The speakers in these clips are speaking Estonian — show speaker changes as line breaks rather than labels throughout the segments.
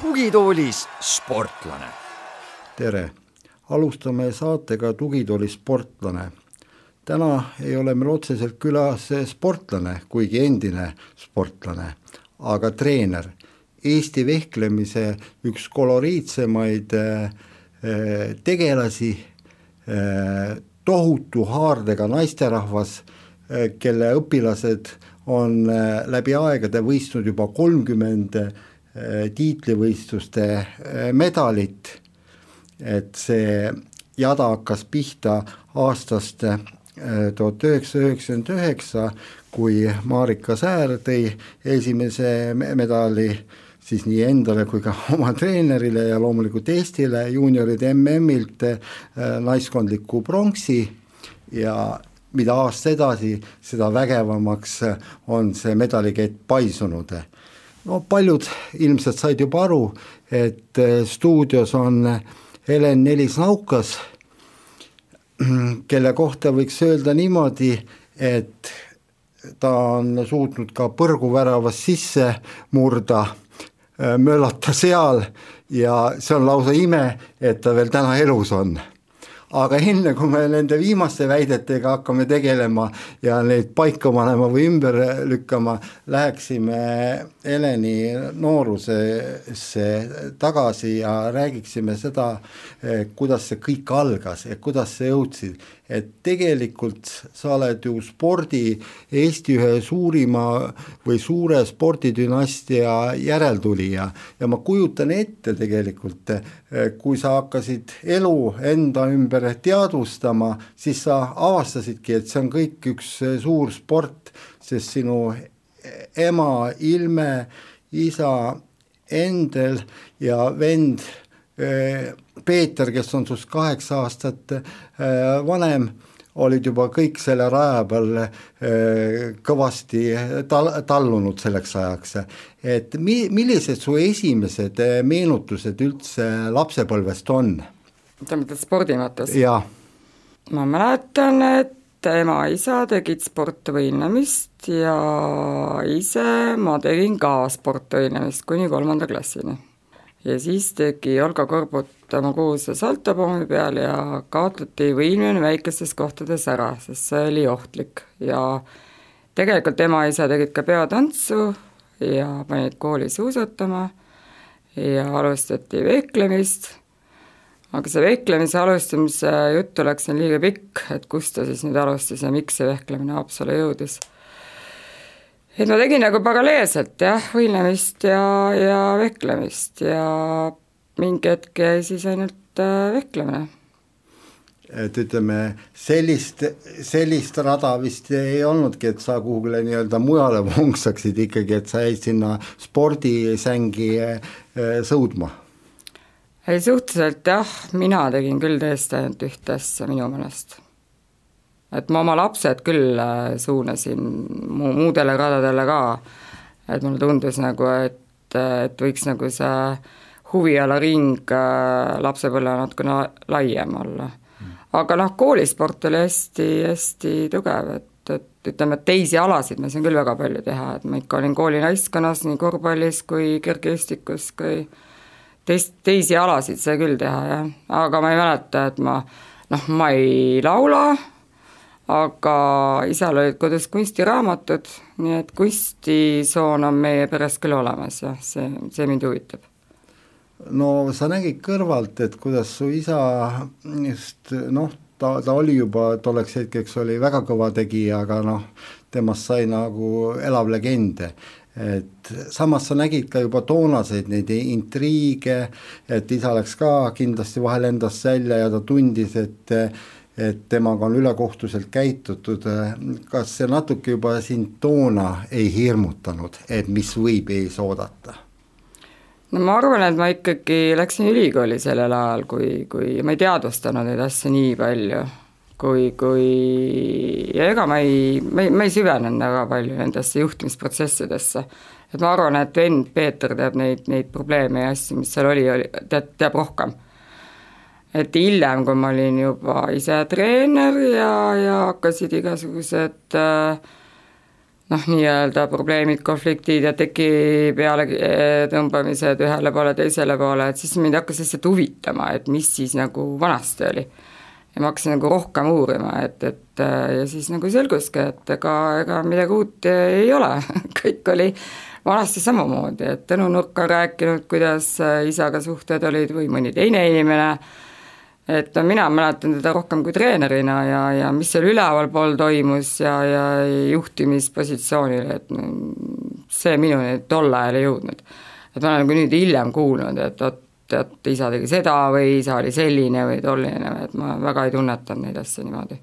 tugitoolis sportlane.
tere, alustame saatega Tugitooli sportlane. täna ei ole meil otseselt külas sportlane, kuigi endine sportlane, aga treener, Eesti vehklemise üks koloriitsemaid äh, tegelasi, äh, tohutu haardega naisterahvas, kelle õpilased on läbi aegade võistnud juba kolmkümmend tiitlivõistluste medalit, et see jada hakkas pihta aastast tuhat üheksasada üheksakümmend üheksa, kui Marika Säär tõi esimese medali siis nii endale kui ka oma treenerile ja loomulikult Eestile juunioride MM-ilt naiskondliku pronksi ja mida aasta edasi, seda vägevamaks on see medalikett paisunud. no paljud ilmselt said juba aru, et stuudios on Helen Nelis-Naukas, kelle kohta võiks öelda niimoodi, et ta on suutnud ka põrguväravast sisse murda, möllata seal ja see on lausa ime, et ta veel täna elus on. Aga enne, kui me nende viimaste väidetega hakkame tegelema ja neid paika panema või ümber lükkama, läheksime Heleni noorusesse tagasi ja räägiksime seda, kuidas see kõik algas ja kuidas sa jõudsid et tegelikult sa oled ju spordi, Eesti ühe suurima või suure spordidünastia järeltulija. Ja ma kujutan ette tegelikult, kui sa hakkasid elu enda ümber teadvustama, siis sa avastasidki, et see on kõik üks suur sport, sest sinu ema Ilme, isa Endel ja vend Peeter, kes on sinust kaheksa aastat äh, vanem, olid juba kõik selle raja peal äh, kõvasti tal-, tallunud selleks ajaks. et mi-, millised su esimesed äh, meenutused üldse lapsepõlvest on?
sa mõtled spordi mõttes? ma mäletan, et ema-isa tegid sportvõimlemist ja ise ma tegin ka sportvõimlemist kuni kolmanda klassini ja siis tegi Olga Korbut oma kuulsa saltopommi peal ja kaotati võimlemine väikestes kohtades ära, sest see oli ohtlik. Ja tegelikult ema-isa tegid ka peotantsu ja panid kooli suusatama ja alustati vehklemist, aga see vehklemise alustamise jutt oleks siin liiga pikk, et kust ta siis nüüd alustas ja miks see vehklemine Haapsalu jõudis et ma tegin nagu paralleelselt jah, võimlemist ja, ja vehklemist ja mingi hetk jäi siis ainult äh, vehklemine.
et ütleme, sellist, sellist rada vist ei olnudki, et sa kuhugile nii-öelda mujale vonksaksid ikkagi, et sa jäid sinna spordisängi äh, sõudma?
ei, suhteliselt jah, mina tegin küll tõesti ainult ühte asja minu meelest et ma oma lapsed küll äh, suunasin mu muudele radadele ka, et mulle tundus nagu, et, et võiks nagu see huvialaring äh, lapsepõlve natukene laiem olla. aga noh, koolisport oli hästi, hästi tugev, et, et ütleme, et teisi alasid ma sain küll väga palju teha, et ma ikka olin kooli naiskonnas nii korvpallis kui kergejõustikus kui teist, teisi alasid sai küll teha, jah, aga ma ei mäleta, et ma noh, ma ei laula, aga isal olid kodus kunstiraamatud, nii et kunstisoon on meie peres küll olemas jah, see, see mind huvitab.
no sa nägid kõrvalt, et kuidas su isa just noh, ta, ta oli juba tolleks hetkeks oli väga kõva tegija, aga noh, temast sai nagu elav legend et samas sa nägid ka juba toonaseid neid intriige, et isa läks ka kindlasti vahel endast välja ja ta tundis, et et temaga on ülekohtuselt käitutud, kas see natuke juba sind toona ei hirmutanud, et mis võib ees oodata?
no ma arvan, et ma ikkagi läksin ülikooli sellel ajal, kui, kui ma ei teadvustanud neid asju nii palju, kui, kui ja ega ma ei, ma ei, ma ei süvenenud väga palju nendesse juhtimisprotsessidesse. et ma arvan, et vend Peeter teab neid, neid probleeme ja asju, mis seal oli, oli, teab, teab rohkem et hiljem, kui ma olin juba ise treener ja, ja hakkasid igasugused äh, noh, nii-öelda probleemid, konfliktid ja teki peale äh, tõmbamised ühele poole, teisele poole, et siis mind hakkas lihtsalt huvitama, et mis siis nagu vanasti oli. ja ma hakkasin nagu rohkem uurima, et, et äh, ja siis nagu selguski, et ega, ega midagi uut ei ole kõik oli vanasti samamoodi, et Tõnu Nurk on rääkinud, kuidas isaga suhted olid või mõni teine inimene et mina mäletan teda rohkem kui treenerina ja, ja mis seal ülevalpool toimus ja, ja juhtimispositsioonil, et see minuni tol ajal ei jõudnud. et ma olen nagu nüüd hiljem kuulnud, et vot, et isa tegi seda või isa oli selline või tolline, et ma väga ei tunnetanud neid asju niimoodi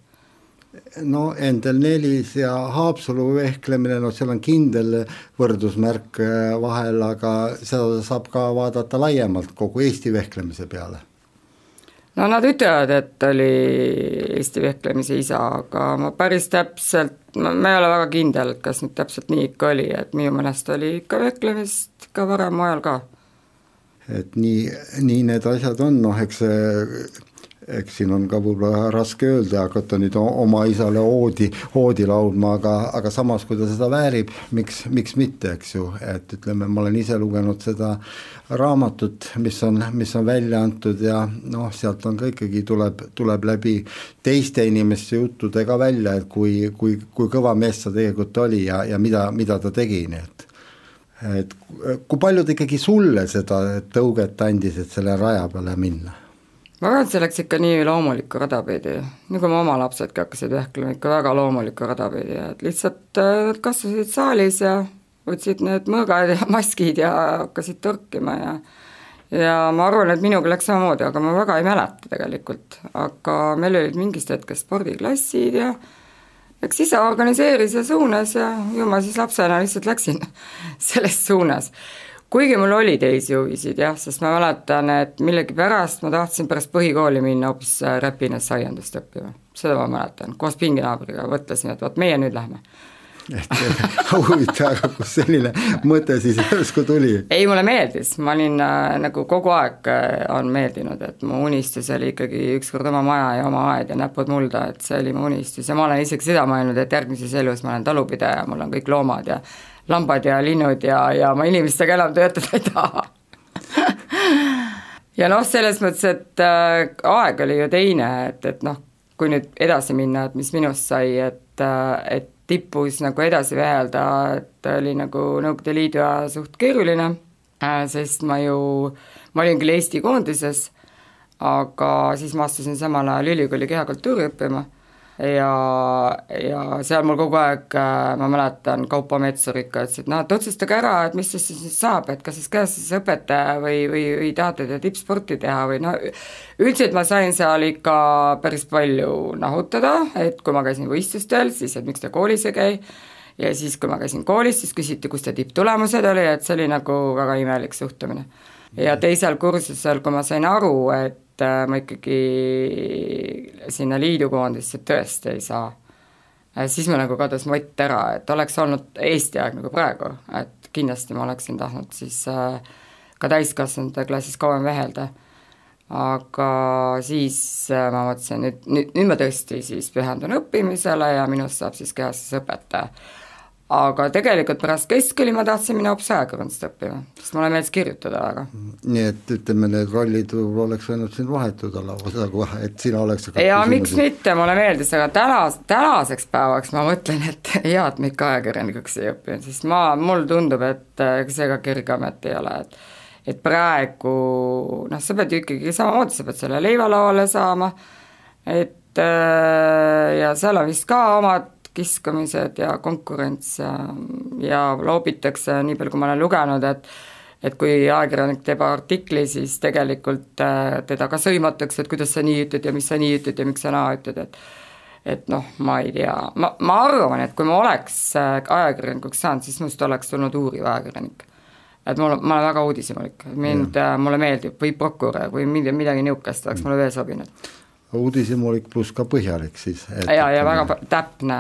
no Endel Nelis ja Haapsalu vehklemine, no seal on kindel võrdusmärk äh, vahel, aga seda saab ka vaadata laiemalt kogu Eesti vehklemise peale
no nad ütlevad, et oli Eesti vehklemise isa, aga ma päris täpselt, ma, ei ole väga kindel, kas nüüd täpselt nii ikka oli, et minu meelest oli ikka vehklemist ka varem ajal ka.
et nii, nii need asjad on, noh eks see eks siin on ka võib-olla raske öelda, hakata nüüd oma isale oodi, oodi laulma, aga, aga samas, kui ta seda väärib, miks, miks mitte, eks ju, et ütleme, ma olen ise lugenud seda raamatut, mis on, mis on välja antud ja noh, sealt on ka ikkagi, tuleb, tuleb läbi teiste inimeste juttudega välja, et kui, kui, kui kõva mees ta tegelikult oli ja, ja mida, mida ta tegi, nii et. Et kui palju ta ikkagi sulle seda tõuget andis, et selle raja peale minna
ma arvan, et see läks ikka nii loomulikku rada pidi, nagu mu oma lapsedki hakkasid vehklema ikka väga loomulikku rada pidi, et lihtsalt äh, nad kasvasid saalis ja võtsid need mõõgad ja maskid ja hakkasid torkima ja ja ma arvan, et minuga läks samamoodi, aga ma väga ei mäleta tegelikult, aga meil olid mingist hetkest spordiklassid ja eks isa organiseeris ja suunas ja ju ma siis lapsena lihtsalt läksin selles suunas kuigi mul oli teisi huvisid jah, sest ma mäletan, et millegipärast ma tahtsin pärast põhikooli minna hoopis äh, Räpinas aiandust õppima, seda ma mäletan, koos pinginaabriga mõtlesin, et vot meie nüüd lähme.
Et huvitav, kust selline mõte siis järsku tuli?
ei, mulle meeldis, ma olin äh, nagu kogu aeg äh, on meeldinud, et mu unistus oli ikkagi ükskord oma maja ja oma aed ja näpud mulda, et see oli mu unistus. Ja ma olen isegi seda mõelnud, et järgmises elus ma olen talupidaja, mul on kõik loomad ja lambad ja linnud ja, ja ma inimestega enam töötada ei taha. ja noh, selles mõttes, et äh, aeg oli ju teine, et, et noh, kui nüüd edasi minna, et mis minust sai, et äh,, et tippus nagu edasi veelda, et oli nagu Nõukogude Liidu aja suht keeruline äh,, sest ma ju, ma olin küll Eesti koondises, aga siis ma astusin samal ajal ülikooli kehakultuuri õppima ja, ja seal mul kogu aeg, äh, ma mäletan, Kaupo Metsur ikka ütles, et noh, et otsustage ära, et mis siis siis saab, et kas siis käes siis õpetaja või, või, või tahate te tippsporti teha või noh, üldiselt ma sain seal ikka päris palju nahutada, et kui ma käisin võistlustel, siis et miks te koolis ei käi, ja siis, kui ma käisin koolis, siis küsiti, kus te tipptulemused oli, et see oli nagu väga imelik suhtumine. ja teisel kursusel, kui ma sain aru, et et äh, ma ikkagi sinna liidukoondisse tõesti ei saa. Äh, siis mul nagu kadus mott ära, et oleks olnud Eesti aeg nagu praegu, et kindlasti ma oleksin tahtnud siis äh, ka täiskasvanute klassis kauem vehelda. aga siis ma mõtlesin, nüüd, nüüd, nüüd ma tõesti siis pühendun õppimisele ja minust saab siis kehastusõpetaja aga tegelikult pärast keskkooli ma tahtsin minna hoopis ajakirjandust õppima, sest mulle meeldis kirjutada väga.
nii et ütleme, need rollid võib-olla oleks võinud siin vahetuda lausa kohe, et sina oleks
ja miks mitte, mulle meeldis, aga täna, tänaseks päevaks ma mõtlen, et hea, et ma ikka ajakirjanikuks ei õppinud, sest ma, mulle tundub, et ega see ka kerge amet ei ole, et et praegu noh, sa pead ju ikkagi samamoodi, sa pead selle leiva lauale saama, et ja seal on vist ka omad kiskamised ja konkurents ja, ja loobitakse, nii palju kui ma olen lugenud, et et kui ajakirjanik teeb artikli, siis tegelikult äh, teda ka sõimatakse, et kuidas sa nii ütled ja mis sa nii ütled ja miks sa naa ütled, et et noh, ma ei tea, ma, ma arvan, et kui ma oleks äh, ajakirjanikuks saanud, siis minust oleks tulnud uuriv ajakirjanik. et mul, ma olen väga uudishimulik, mind, äh, mulle meeldib, või prokurör või midagi, midagi niisugust oleks mulle veel sobinud
uudishimulik pluss ka põhjalik siis.
ja, ja väga täpne,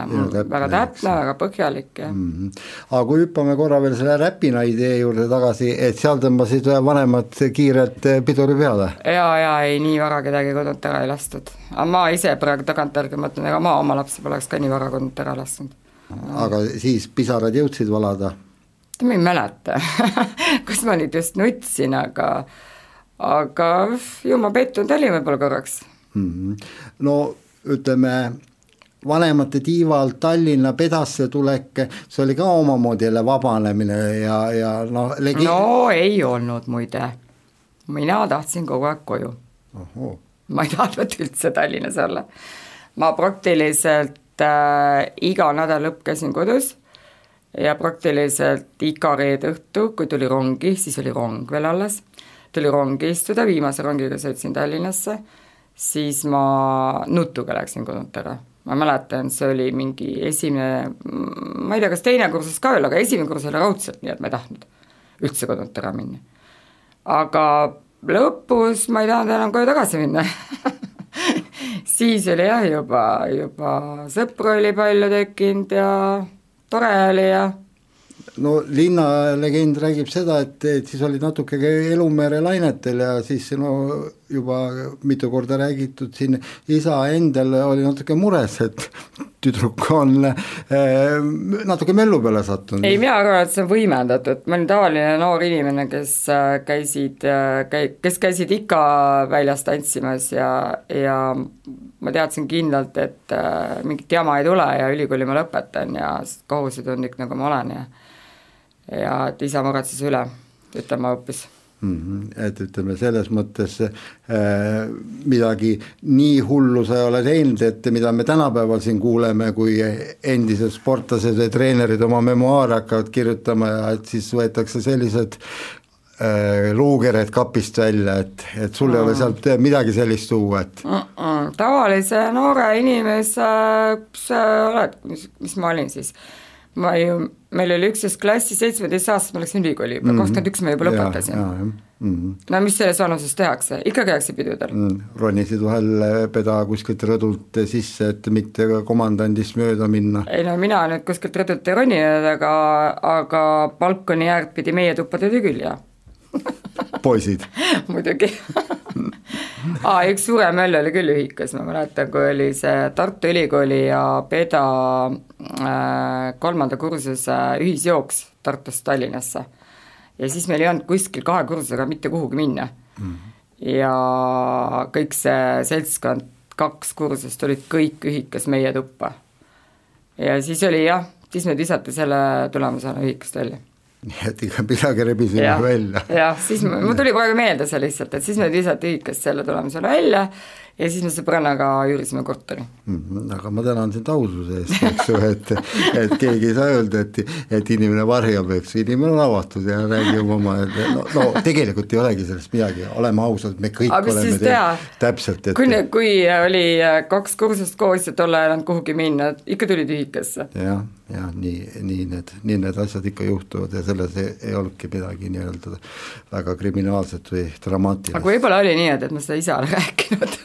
väga täpne, väga põhjalik ja
mm. -hmm. aga kui hüppame korra veel selle Räpina idee juurde tagasi, et seal tõmbasid vanemad kiirelt piduri peale?
ja, ja ei, nii vara kedagi kodunt ära ei lastud. aga ma ise praegu tagantjärgi mõtlen, ega ma oma lapsi poleks ka nii vara kodunt ära lasknud.
aga siis pisarad jõudsid valada?
ma ei mäleta kus ma nüüd just nutsin, aga aga ju ma pettunud olin võib-olla korraks
mm. -hmm. no ütleme, vanemate tiiva alt Tallinna pedasse tulek, see oli ka omamoodi jälle vabanemine ja, ja noh
legi.... no ei olnud muide, mina tahtsin kogu aeg koju. ma ei tahtnud üldse Tallinnas olla. ma praktiliselt äh, iga nädal lõpp käisin kodus ja praktiliselt iga reede õhtu, kui tuli rongi, siis oli rong veel alles, tuli rongi istuda, viimase rongiga sõitsin Tallinnasse siis ma nutuga läksin kodunt ära. ma mäletan, see oli mingi esimene, ma ei tea, kas teine kursus ka veel, aga esimene kursus oli raudselt, nii et ma ei tahtnud üldse kodunt ära minna. aga lõpus ma ei tahtnud enam koju tagasi minna siis oli jah, juba, juba sõpru oli palju tekkinud ja tore oli ja
no linnalegend räägib seda, et, et siis olid natuke Elumere lainetel ja siis no juba mitu korda räägitud siin, isa endal oli natuke mures, et tüdruk on äh, natuke möllu peale sattunud.
ei, mina arvan, et see on võimendatud, ma olin tavaline noor inimene, kes äh, käisid äh,, käi-, kes käisid ikka väljas tantsimas ja, ja ma teadsin kindlalt, et äh, mingit jama ei tule ja ülikooli ma lõpetan ja kohusetundlik, nagu ma olen ja ja et isa muretses üle, ütlen ma hoopis
mm. -hmm. et ütleme selles mõttes äh, midagi nii hullu sa ei ole teinud, et mida me tänapäeval siin kuuleme, kui endised sportlased või treenerid oma memuaare hakkavad kirjutama ja et siis võetakse sellised äh, luukered kapist välja, et, et sul mm. ei ole mm. sealt midagi sellist tuua, et mm
-mm. tavalise noore inimese, kus sa oled, mis, mis ma olin siis ma ju, meil oli üksteist klassi, seitsmeteist aastast ma läksin ülikooli juba mm, kakskümmend üks ma juba lõpetasin. Mm -hmm. no mis selles vanuses tehakse, ikka käiakse pidudel mm,.
ronisid vahel peda kuskilt rõdult sisse, et mitte komandandist mööda minna?
ei no mina nüüd kuskilt rõdult ei roninud, aga, aga balkoni äärt pidi meie tuppa tuli küll, jah
poisid
muidugi aa, üks suurem möll oli küll ühikas, ma mäletan, kui oli see Tartu Ülikooli ja Peda äh, kolmanda kursuse ühisjooks Tartust Tallinnasse. ja siis meil ei olnud kuskil kahe kursusega mitte kuhugi minna mm. -hmm. ja kõik see seltskond, kaks kursust olid kõik ühikas meie tuppa. ja siis oli jah, siis meid visati selle tulemusena ühikast välja
nii et ikka midagi rebisime välja.
jah, siis mul tuli praegu meelde see lihtsalt, et siis me visati ühikast selle tulemusena välja ja siis me sõbrannaga üürisime korteri
mm. -hmm, aga ma tänan sind aususe eest, eks ju, et, et keegi ei saa öelda, et, et inimene varjab, eks ju, inimene on avatud ja räägib oma, no, no tegelikult ei olegi sellest midagi, oleme ausad, me kõik aga oleme teha? täpselt,
et kui, kui oli kaks kursust koos ja tol ajal ei olnud kuhugi minna, ikka tulid ühikasse.
jah, jah, nii, nii need, nii need asjad ikka juhtuvad ja selles ei, ei olnudki midagi nii-öelda väga kriminaalset või dramaatilist.
aga võib-olla oli nii, et, et ma seda isale rääkinud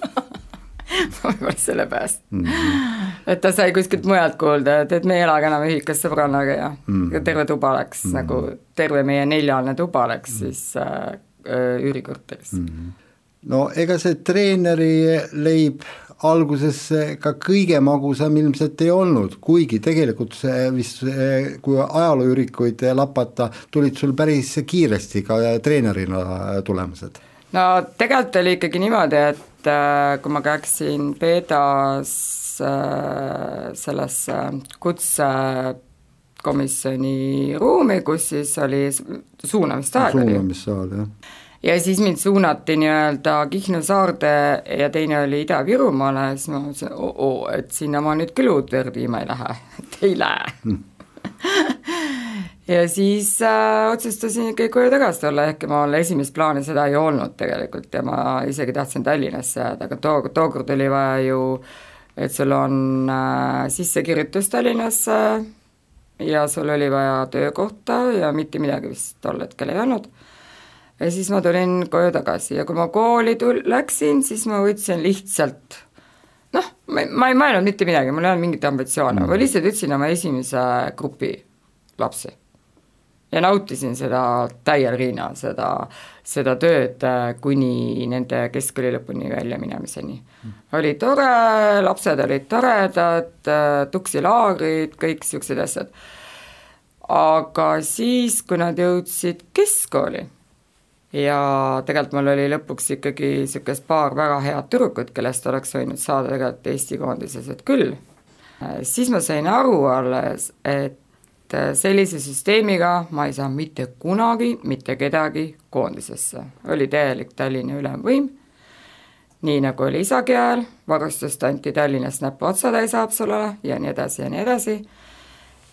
võib-olla sellepärast mm. -hmm. et ta sai kuskilt mujalt kuulda, et, et me ei elagi enam ühikas sõbrannaga ja mm -hmm. terve tuba läks mm -hmm. nagu, terve meie neljane tuba läks mm -hmm. siis äh, üürikorteris mm. -hmm.
no ega see treeneri leib alguses ka kõige magusam ilmselt ei olnud, kuigi tegelikult see vist, kui ajalooürikuid lapata, tulid sul päris kiiresti ka treenerina tulemused
no tegelikult oli ikkagi niimoodi, et äh, kui ma läksin Pedas äh, sellesse kutsekomisjoni ruumi, kus siis oli suunamisaeg
oli. suunamissaal, jah
ja siis mind suunati nii-öelda Kihnu saarde ja teine oli Ida-Virumaale, siis ma mõtlesin, oo, et sinna ma nüüd küll uut verd viima ei lähe, et ei lähe. Mm. ja siis äh, otsustasin ikkagi koju tagasi tulla, ehkki mul esimest plaani seda ei olnud tegelikult ja ma isegi tahtsin Tallinnasse jääda, aga too, tookord oli vaja ju, et sul on äh, sissekirjutus Tallinnasse ja sul oli vaja töökohta ja mitte midagi vist tol hetkel ei olnud. Ja siis ma tulin koju tagasi ja kui ma kooli tul-, läksin, siis ma võtsin lihtsalt noh, ma, ma ei mõelnud mitte midagi, mul ei olnud mingit ambitsioone mm., ma lihtsalt ütlesin oma esimese grupi lapsi. ja nautisin seda täiel rinnal, seda, seda tööd äh, kuni nende keskkooli lõpuni välja minemiseni mm.. oli tore, lapsed olid toredad, äh, tuksilaagrid, kõik niisugused asjad. aga siis, kui nad jõudsid keskkooli ja tegelikult mul oli lõpuks ikkagi niisugust paar väga head tüdrukut, kellest oleks võinud saada tegelikult Eesti koondislased küll, siis ma sain aru alles, et sellise süsteemiga ma ei saa mitte kunagi mitte kedagi koondisesse, oli täielik Tallinna ülemvõim, nii nagu oli isagi ajal, varustust anti Tallinnast näpuotsatäis Haapsalule ja nii edasi ja nii edasi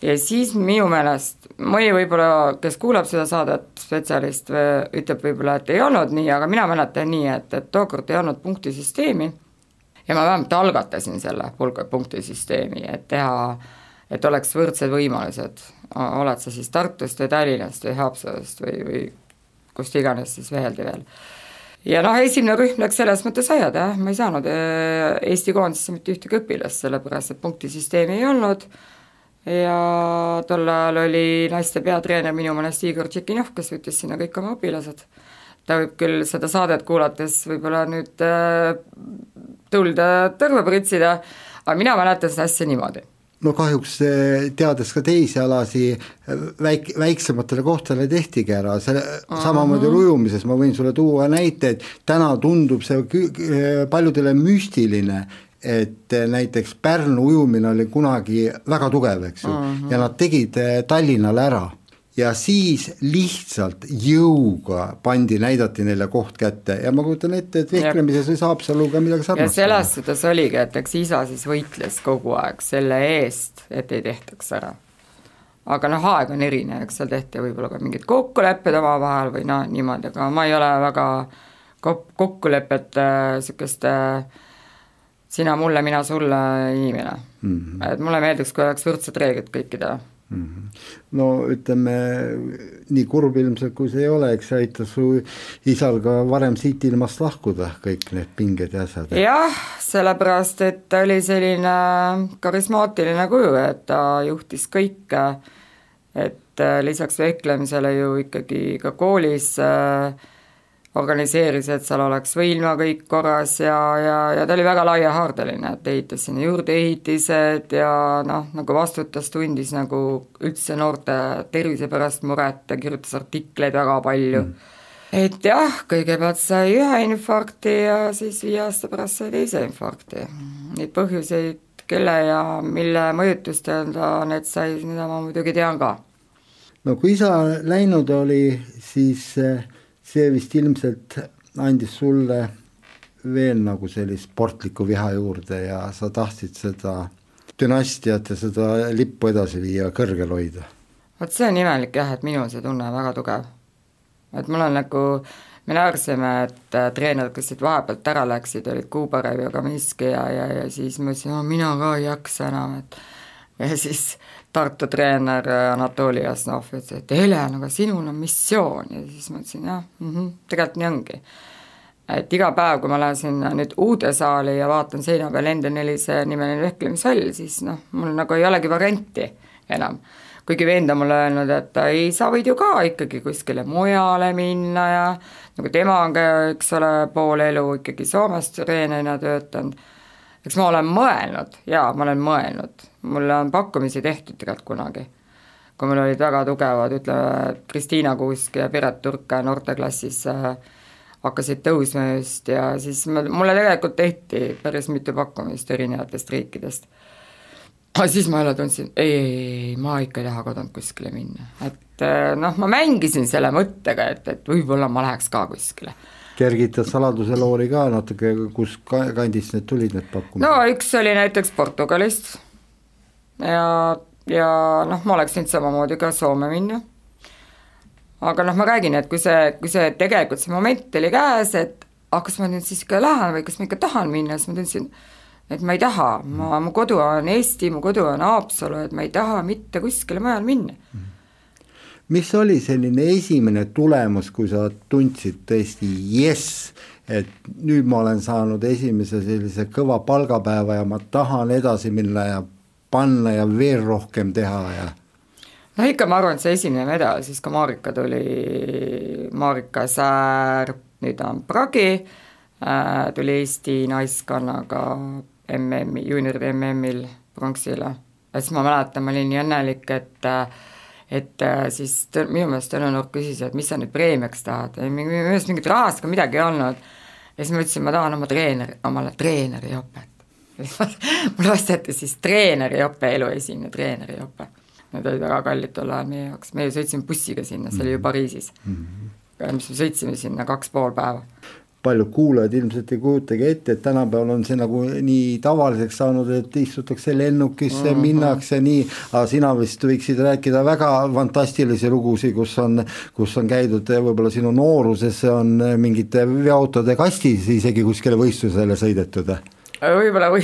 ja siis minu meelest, mõni võib-olla, kes kuulab seda saadet, spetsialist, ütleb võib-olla, et ei olnud nii, aga mina mäletan nii, et, et tookord ei olnud punktisüsteemi ja ma vähemalt algatasin selle punktisüsteemi, et teha, et oleks võrdsed võimalused, oled sa siis Tartust või Tallinnast või Haapsalust või, või kust iganes siis veeldi veel. ja noh, esimene rühm läks selles mõttes aiad, jah, ma ei saanud äh, Eesti koondisse mitte ühtegi õpilast, sellepärast et punktisüsteemi ei olnud ja tol ajal oli naiste peatreener minu meelest Igor Tšekinov, kes võttis sinna kõik oma õpilased. ta võib küll seda saadet kuulates võib-olla nüüd äh, tulda tõrva pritsida, aga mina mäletan seda asja niimoodi
no kahjuks äh, teades ka teisi alasi, äh, väik-, väiksematele kohtadele tehtigi ära, selle uh -huh. samamoodi ujumises, ma võin sulle tuua näiteid, täna tundub see paljudele müstiline, et eh, näiteks Pärnu ujumine oli kunagi väga tugev, eks ju uh, -huh. ja nad tegid eh, Tallinnal ära ja siis lihtsalt jõuga pandi, näidati neile koht kätte ja ma kujutan ette, et vehklemises või Haapsaluga midagi sarnast.
ja selles suhtes oligi, et eks isa siis võitles kogu aeg selle eest, et ei tehtaks ära. aga noh, aeg on erinev, eks seal tehti võib-olla ka mingid kokkulepped omavahel või noh, niimoodi, aga ma ei ole väga kok-, kokkulepete niisugust äh, sina mulle, mina sulle inimene mm. -hmm. et mulle meeldiks, kui oleks võrdsed reeglid kõikidele mm.
-hmm. no ütleme, nii kurb ilmselt kui see ei ole, eks see aitas su isal ka varem siit ilmast lahkuda, kõik need pinged ja asjad.
jah, sellepärast et ta oli selline karismaatiline kuju, et ta juhtis kõike, et äh, lisaks vehklemisele ju ikkagi ka koolis äh, organiseeris, et seal oleks võilma kõik korras ja, ja, ja ta oli väga laiahaardeline, et ehitas sinna juurdeehitised ja noh, nagu vastutas, tundis nagu üldse noorte tervise pärast muret ja kirjutas artikleid väga palju mm. et jah, kõigepealt sai ühe infarkti ja siis viie aasta pärast sai teise infarkti. Neid põhjuseid, kelle ja mille mõjutustel ta need sai, seda ma muidugi tean ka.
no kui isa läinud oli, siis äh see vist ilmselt andis sulle veel nagu sellist sportlikku viha juurde ja sa tahtsid seda dünastiat ja seda lippu edasi viia, kõrgel hoida?
vot see on imelik jah, et minul see tunne väga tugev. et mul on nagu, me naersime, et äh, treenerid, kes siit vahepealt ära läksid, olid Kuubarev ja Kaminski ja, ja, ja siis ma ütlesin, no mina ka ei jaksa enam, et ja siis Tartu treener Anatoli Jasnov ütles, et Helen, aga sinul on missioon ja siis ma ütlesin jah mm -hmm,, tegelikult nii ongi. et iga päev, kui ma lähen sinna nüüd uude saali ja vaatan seina peal Ende Nelise nimeline vehklemishall, siis noh, mul nagu ei olegi varianti enam. kuigi vend on mulle öelnud, et ei, sa võid ju ka ikkagi kuskile mujale minna ja nagu tema on ka, eks ole, pool elu ikkagi Soomes treenerina töötanud eks ma olen mõelnud, jaa, ma olen mõelnud, mulle on pakkumisi tehtud tegelikult kunagi. kui mul olid väga tugevad, ütleme, Kristiina Kuusk ja Piret Turka noorteklassis äh, hakkasid tõusma just ja siis mulle tegelikult tehti päris mitu pakkumist erinevatest riikidest. aga siis ma jälle tundsin, ei, ei, ei, ma ikka ei taha kodunt kuskile minna, et äh, noh, ma mängisin selle mõttega, et, et võib-olla ma läheks ka kuskile
kergitad saladuse loori ka natuke, kus kandist need tulid, need pakkumised?
no üks oli näiteks Portugalist ja, ja noh, ma oleks võinud samamoodi ka Soome minna. aga noh, ma räägin, et kui see, kui see tegelikult see moment oli käes, et ah, kas ma nüüd siis ikka lähen või kas ma ikka tahan minna, siis ma tundsin, et ma ei taha, ma, mu kodu on Eesti, mu kodu on Haapsalu, et ma ei taha mitte kuskile mujale minna mm.
Mis oli selline esimene tulemus, kui sa tundsid tõesti jess, et nüüd ma olen saanud esimese sellise kõva palgapäeva ja ma tahan edasi minna ja panna ja veel rohkem teha ja
no ikka, ma arvan, et see esimene medal, siis kui Marika tuli, Marika Säär, nüüd on Pragi äh,, tuli Eesti naiskonnaga MM-i, juunioride MM-il pronksile. ja siis ma mäletan, ma olin nii õnnelik, et et siis tõ, minu meelest Tõnu Nurk küsis, et mis sa nüüd preemiaks tahad, minu meelest mingit rahast ka midagi ei olnud. ja siis ma ütlesin, ma tahan oma treeneri, omale treeneriõpet. mulle osteti siis treeneriõpe, elu esimene treeneriõpe Need olid väga kallid tol ajal meie jaoks, meie sõitsime bussiga sinna, see oli ju mhm. Pariisis mm. -hmm. mis me sõitsime sinna kaks pool päeva
paljud kuulajad ilmselt ei kujutagi ette, et tänapäeval on see nagu nii tavaliseks saanud, et istutakse lennukisse mm, -hmm. minnakse nii, aga sina vist võiksid rääkida väga fantastilisi lugusid, kus on, kus on käidud võib-olla sinu nooruses on mingite veoautode kastis isegi kuskile võistlusele sõidetud
võib-olla või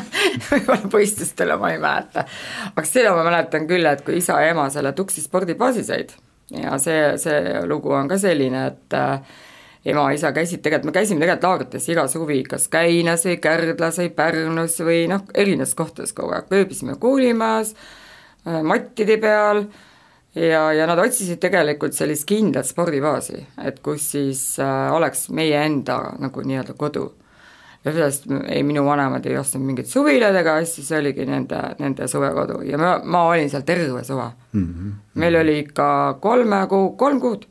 võib-olla võistlustele ma ei mäleta, aga seda ma mäletan küll, et kui isa ja ema selle Tuksi spordibaasi said ja see, see lugu on ka selline, et äh, ema-isa käisid tegelikult, me käisime tegelikult laagrites iga suvi, kas Käinas või Kärdlas või Pärnus või noh, erinevates kohtades kogu aeg, ööbisime koolimajas äh,, mattide peal ja, ja nad otsisid tegelikult sellist kindlat spordibaasi, et kus siis äh, oleks meie enda nagu nii-öelda kodu ja sellest ei, minu vanemad ei ostnud mingeid suvilaid ega asju, see oligi nende, nende suvekodu ja ma, ma olin seal terve suve mm. -hmm. meil oli ikka kolme kuu, kolm kuud,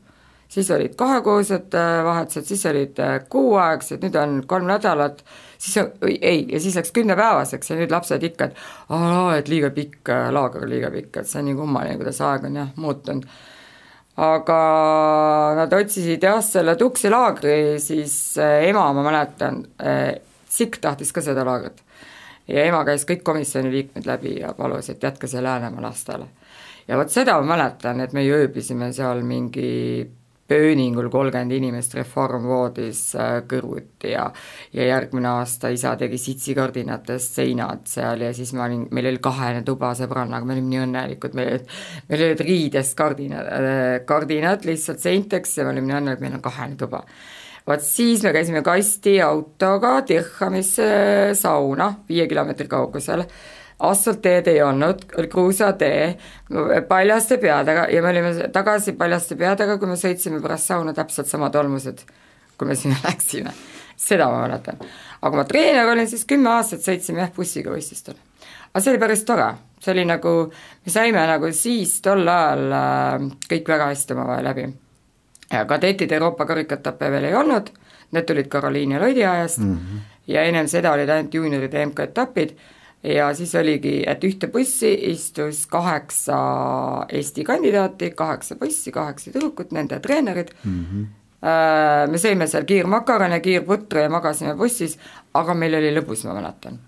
siis olid kahekuused äh, vahetused, siis olid äh, kuuaegsed, nüüd on kolm nädalat, siis ei, ja siis läks kümnepäevaseks ja nüüd lapsed ikka, et aa, et liiga pikk, äh, laager liiga pikk, et see on nii kummaline, kuidas aeg on jah muutunud aga nad otsisid jah, selle Tuksi laagri, siis ema, ma mäletan, Sikk tahtis ka seda laagrit. ja ema käis kõik komisjoni liikmed läbi ja palus, et jätke see Läänemaa lastele. ja vot seda ma mäletan, et me ööbisime seal mingi pööningul kolmkümmend inimest reformvoodis äh, kõrvuti ja ja järgmine aasta isa tegi sitsikardinatest seinad seal ja siis ma olin, meil oli kahene tuba sõbrannaga, me olime nii õnnelikud, meil olid, meil olid riidest kardinad, äh, kardinad lihtsalt seinteks ja me olime nii õnnelikud, meil on kahene tuba. Vot siis me käisime kasti autoga Dirhamisse sauna viie kilomeetri kaugusel asfaltteed ei olnud, oli kruusatee paljaste peadega ja me olime tagasi paljaste peadega, kui me sõitsime pärast sauna täpselt sama tolmused, kui me sinna läksime. seda ma mäletan. aga kui ma treener olin, siis kümme aastat sõitsime jah bussiga võistlustele. aga see oli päris tore, see oli nagu, me saime nagu siis tol ajal äh, kõik väga hästi omavahel läbi. kadettide Euroopa karikaetappe veel ei olnud, need tulid Karoliini Lodi ajast mm -hmm. ja ennem seda olid ainult juunioride MK-etapid ja siis oligi, et ühte bussi istus kaheksa Eesti kandidaati, kaheksa poissi, kaheksa tüdrukut, nende treenerid mm, -hmm. me sõime seal kiirmakarone, kiirputru ja magasime bussis, aga meil oli lõbus, ma mäletan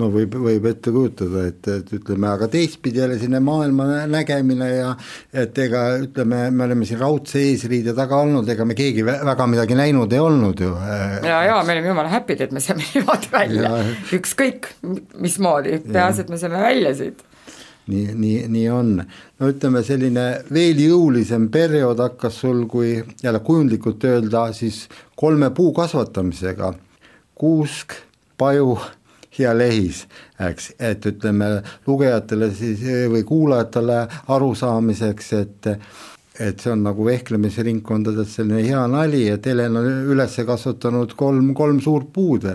no võib, võib ette kujutada, et, et ütleme, aga teistpidi jälle selline maailma nägemine ja et ega ütleme, me oleme siin raudse eesriide taga olnud, ega me keegi väga midagi näinud ei olnud ju.
ja, ja me olime jumala happy'd, et me saime niimoodi välja, ükskõik mismoodi, peaasi, et me saime välja siit.
Nii, nii, nii on. no ütleme, selline veel jõulisem periood hakkas sul, kui jälle kujundlikult öelda, siis kolme puu kasvatamisega, kuusk, paju hea lehis, eks, et ütleme lugejatele siis või kuulajatele arusaamiseks, et et see on nagu vehklemisringkondades selline hea nali, et Helen on üles kasvatanud kolm, kolm suurt puud,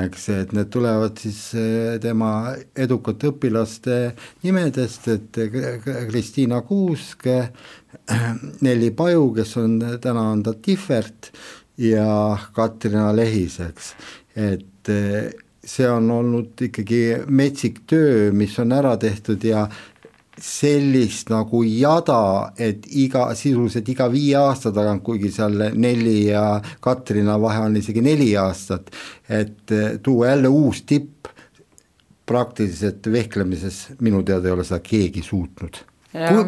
eks, et need tulevad siis eh, tema edukate õpilaste nimedest, et Kristiina Kuusk, Nelli Paju, kes on, täna on ta Tihvert, ja Katrina Lehis, eks, et see on olnud ikkagi metsik töö, mis on ära tehtud ja sellist nagu jada, et iga, sisuliselt iga viie aasta tagant, kuigi seal Nelli ja Katrina vahe on isegi neli aastat, et tuua jälle uus tipp, praktiliselt vehklemises minu teada ei ole seda keegi suutnud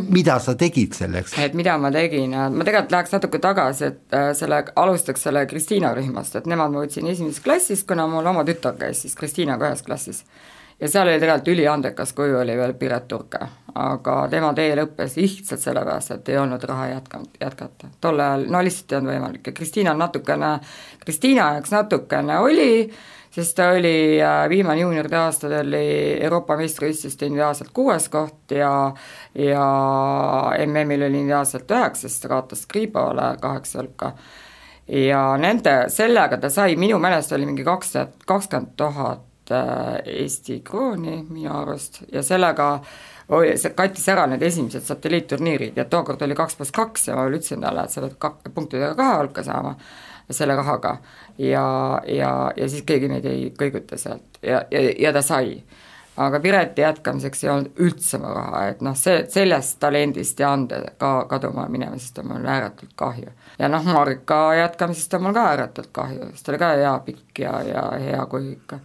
mida sa tegid selleks?
et mida ma tegin, ma tegelikult läheks natuke tagasi, et äh, selle, alustaks selle Kristiina rühmast, et nemad ma võtsin esimeses klassis, kuna mul oma tütar käis siis Kristiinaga ühes klassis. ja seal oli tegelikult üliandekas kuju, oli veel Piret Urke, aga tema tee lõppes lihtsalt sellepärast, et ei olnud raha jätkanud, jätkata. tol ajal no lihtsalt ei olnud võimalik ja Kristiina natukene, Kristiina jaoks natukene oli, sest ta oli äh, viimane juunioride aastal oli Euroopa meistrivõistluste individuaalselt kuues koht ja ja MM-il oli individuaalselt üheksas, ta kaotas Kriibole kaheksa hulka. ja nende, sellega ta sai, minu meelest oli mingi kaks tuhat, kakskümmend tuhat äh, Eesti krooni minu arust ja sellega see kattis ära need esimesed satelliitturniirid ja tookord oli kaks pluss kaks ja ma veel ütlesin talle, et sa pead kak-, punktidega kahe hulka saama selle rahaga ja, ja, ja siis keegi meid ei kõiguta sealt ja, ja, ja ta sai. aga Pireti jätkamiseks ei olnud üldse raha, et noh, see, sellest talendist ja ande ka kaduma minemisest on mul ääretult kahju. ja noh, Marika jätkamisest on mul ka ääretult kahju, sest ta oli ka hea pikk ja, ja hea kuju ikka.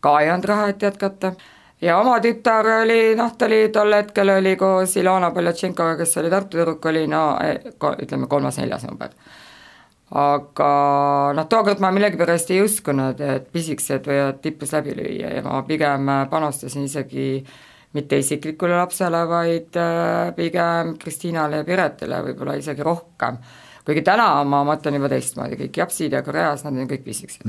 ka ei olnud raha, et jätkata ja oma tütar oli, noh, ta oli tol hetkel oli koos Ilona Poljatšenkoga, kes oli Tartu tüdruk, oli no eh, ütleme kolmas-neljas number aga noh, tookord ma millegipärast ei uskunud, et pisikesed võivad tipus läbi lüüa ja ma pigem panustasin isegi mitte isiklikule lapsele, vaid äh, pigem Kristiinale ja Piretile võib-olla isegi rohkem. kuigi täna ma mõtlen juba teistmoodi, kõik japsid ja Koreas, nad on kõik pisikesed.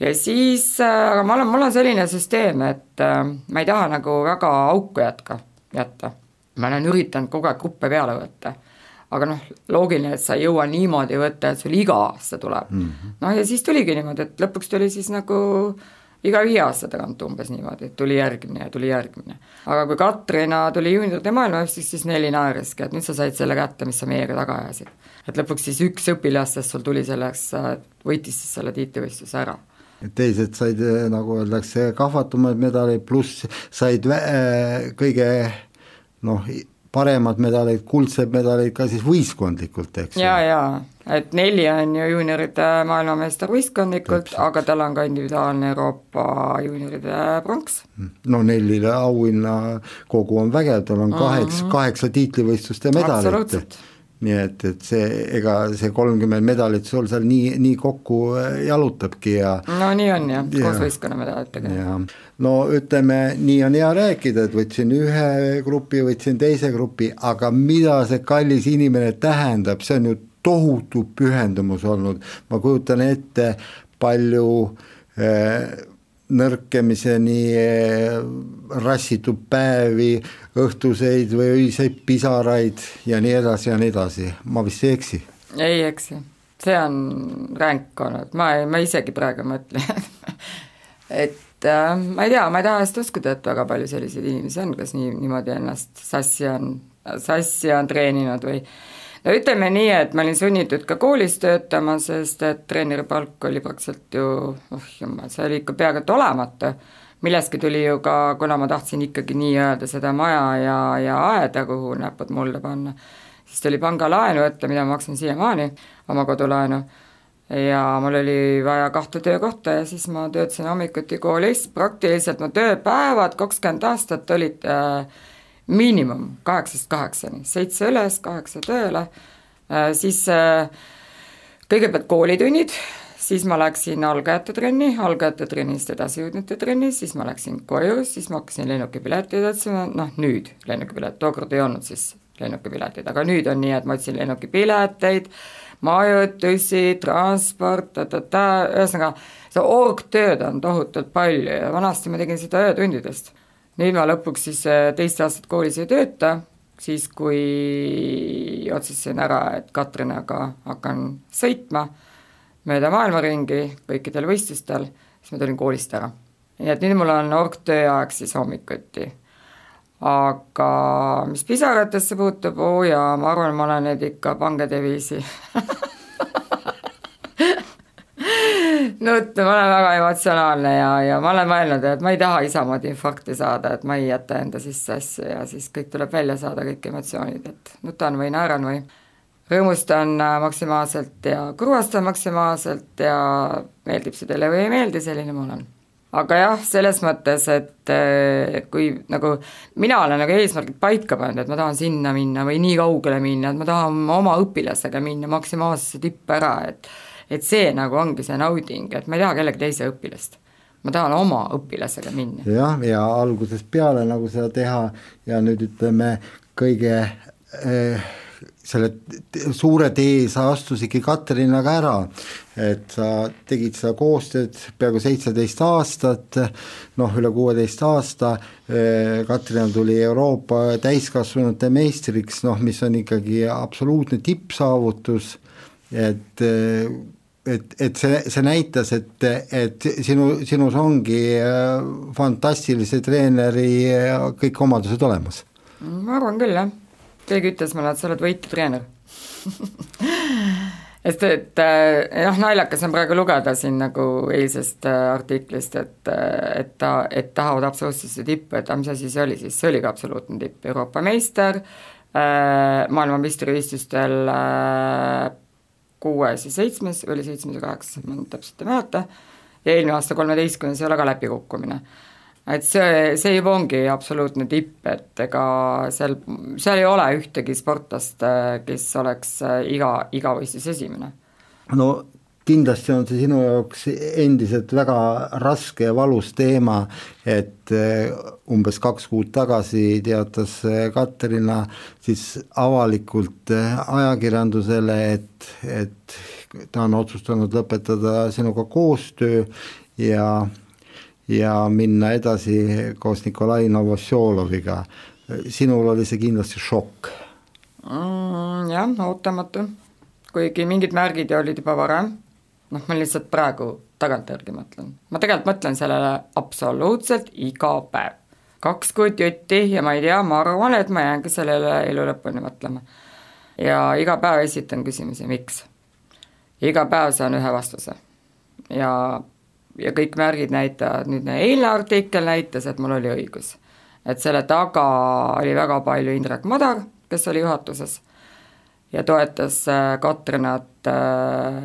Ja siis, äh, aga ma olen, mul on selline süsteem, et äh, ma ei taha nagu väga auku jätka, jätta. ma olen üritanud kogu aeg gruppe peale võtta aga noh, loogiline, et sa ei jõua niimoodi võtta, et sul iga aasta tuleb mm -hmm.. noh ja siis tuligi niimoodi, et lõpuks tuli siis nagu iga viie aasta tagant umbes niimoodi, et tuli järgmine ja tuli järgmine. aga kui Katrina tuli juunioride maailmameistriks, siis neli naeriski, et nüüd sa said selle kätte, mis sa meiega taga ajasid. et lõpuks siis üks õpilastest sul tuli selleks, võitis siis selle tiitlivõistluse ära
teised said, nagu öeldakse, kahvatumad medalid, pluss said vä-, kõige noh, paremad medaleid, kuldsed medaleid ka siis võistkondlikult, eks
ja, ja et neli on ju juunioride maailmameister võistkondlikult, aga tal on ka individuaalne Euroopa juunioride pronks.
no Nellile auhinnakogu on vägev, tal on kaheksa mm -hmm., kaheksa tiitlivõistluste medalit nii et, et see, ega see kolmkümmend medalit sul seal nii, nii kokku äh, jalutabki ja
no nii on jah, koos võistkonnamedalitega.
no ütleme, nii on hea rääkida, et võtsin ühe grupi, võtsin teise grupi, aga mida see kallis inimene tähendab, see on ju tohutu pühendumus olnud, ma kujutan ette, palju äh, nõrkemiseni eh, rassitud päevi, õhtuseid või öiseid pisaraid ja nii edasi ja nii edasi, ma vist ei eksi?
ei eksi, see on ränk olnud, ma, ma isegi praegu mõtlen et äh, ma ei tea, ma ei taha hästi uskuda, et väga palju selliseid inimesi on, kes nii, niimoodi ennast sassi on, sassi on treeninud või no ütleme nii, et ma olin sunnitud ka koolis töötama, sest et treeneri palk oli praktiliselt ju, oh jumal, see oli ikka peaaegu et olematu. millestki tuli ju ka, kuna ma tahtsin ikkagi nii-öelda seda maja ja, ja aeda, kuhu näpud mulda panna, siis tuli pangalaenu võtta, mida ma maksan siiamaani, oma kodulaenu, ja mul oli vaja kahte töökohta ja siis ma töötasin hommikuti koolis, praktiliselt mu tööpäevad kakskümmend aastat olid äh, miinimum kaheksast kaheksani, seitse üles, kaheksa tööle, äh, siis äh, kõigepealt koolitunnid, siis ma läksin algajate trenni, algajate trennist edasijõudnute trenni, siis ma läksin koju, siis ma hakkasin lennukipileteid otsima, noh nüüd lennukipilet, tookord ei olnud siis lennukipiletid, aga nüüd on nii, et ma otsin lennukipileteid, majutusi, transport, ühesõnaga seda orgtööd on tohutult palju ja vanasti ma tegin seda öötundidest nüüd ma lõpuks siis äh, teist aastat koolis ei tööta, siis kui otsustasin ära, et Katrinaga hakkan sõitma mööda maailma ringi kõikidel võistlustel, siis ma tulin koolist ära. nii et nüüd mul on orgtööaeg siis hommikuti. aga mis pisaratesse puutub, oo oh jaa, ma arvan, ma olen nüüd ikka pange deviisi nutta, ma olen väga emotsionaalne ja, ja ma olen mõelnud, et ma ei taha isa moodi infarkti saada, et ma ei jäta enda sisse asju ja siis kõik tuleb välja saada, kõik emotsioonid, et nutan või naeran või rõõmustan äh, maksimaalselt ja kurvastan maksimaalselt ja meeldib see teile või ei meeldi, selline ma olen. aga jah, selles mõttes, et äh, kui nagu mina olen nagu eesmärgid paika pannud, et ma tahan sinna minna või nii kaugele minna, et ma tahan oma õpilasega minna maksimaalsesse tippu ära, et et see nagu ongi see nauding, et ma ei taha kellegi teise õpilast. ma tahan oma õpilasega minna.
jah, ja algusest peale nagu seda teha ja nüüd ütleme, kõige eh, selle suure tee sa astusidki Katrinaga ära, et sa tegid seda koostööd peaaegu seitseteist aastat, noh, üle kuueteist aasta, eh, Katrina tuli Euroopa täiskasvanute meistriks, noh, mis on ikkagi absoluutne tippsaavutus, et et, et see, see näitas, et, et sinu, sinus ongi äh, fantastilise treeneri äh, kõik omadused olemas.
ma arvan küll, jah. keegi ütles mulle, et sa oled võitja treener et, et äh, jah, naljakas on praegu lugeda siin nagu eilsest artiklist, et, et ta, et tahavad absoluutsesse tippu, et mis asi see oli siis, see oli ka absoluutne tipp, Euroopa meister, maailmameistrivõistlustel kuues ja seitsmes, oli seitsmes ja kaheksas, ma nüüd täpselt ei mäleta, ja eelmine aasta kolmeteistkümnes ei ole ka läbikukkumine. et see, see juba ongi absoluutne tipp, et ega seal, seal ei ole ühtegi sportlast, kes oleks iga, iga võistlus esimene.
no kindlasti on see sinu jaoks endiselt väga raske ja valus teema, et eh, umbes kaks kuud tagasi teatas eh, Katariina siis avalikult eh, ajakirjandusele, et, et ta on otsustanud lõpetada sinuga koostöö ja, ja minna edasi koos Nikolai Novosjoloviga. sinul oli see kindlasti šokk
mm,? jah, ootamatu, kuigi mingid märgid olid juba varem noh, ma lihtsalt praegu tagantjärgi mõtlen, ma tegelikult mõtlen sellele absoluutselt iga päev. kaks kuud jutti ja ma ei tea, ma arvan, et ma jäängi sellele elu lõpuni mõtlema. ja iga päev esitan küsimusi, miks. iga päev saan ühe vastuse. ja, ja kõik märgid näitavad, nüüd eilne artikkel näitas, et mul oli õigus. et selle taga oli väga palju Indrek Madar, kes oli juhatuses ja toetas äh, Katrinat äh,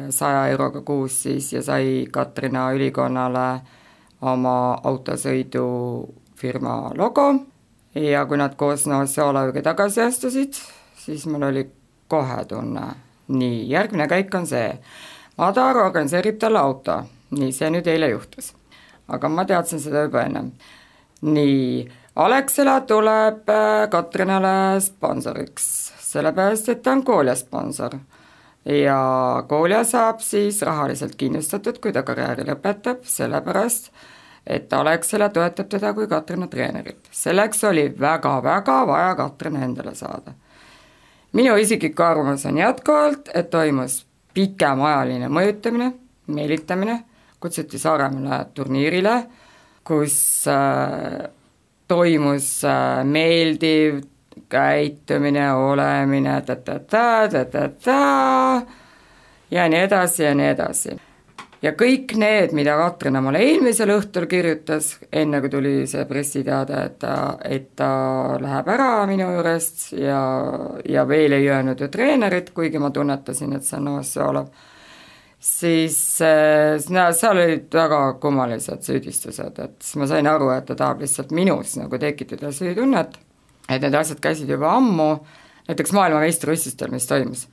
saja euroga kuus siis ja sai Katrina ülikonnale oma autosõidufirma logo ja kui nad koos Novosjoloviga tagasi astusid, siis mul oli kohe tunne, nii, järgmine käik on see, Madar organiseerib talle auto, nii, see nüüd eile juhtus. aga ma teadsin seda juba ennem. nii, Alexela tuleb äh, Katrinale sponsoriks sellepärast et ta on Kolja sponsor. ja Kolja saab siis rahaliselt kindlustatud, kui ta karjääri lõpetab, sellepärast et Alexela toetab teda kui Katrina treenerit. selleks oli väga-väga vaja Katrina endale saada. minu isiklik arvamus on jätkuvalt, et toimus pikemaajaline mõjutamine, meelitamine, kutsuti Saaremaale turniirile, kus äh, toimus äh, meeldiv käitumine, olemine ta-ta-ta, ta-ta-ta ja nii edasi ja nii edasi. ja kõik need, mida Katrina mulle eelmisel õhtul kirjutas, enne kui tuli see pressiteade, et ta, et ta läheb ära minu juurest ja, ja veel ei öelnud ju treenerit, kuigi ma tunnetasin, et see on Novosjolov, siis no seal olid väga kummalised süüdistused, et siis ma sain aru, et ta tahab lihtsalt minus nagu tekitada süütunnet et need asjad käisid juba ammu, näiteks maailmameistrivõistlustel, mis toimus.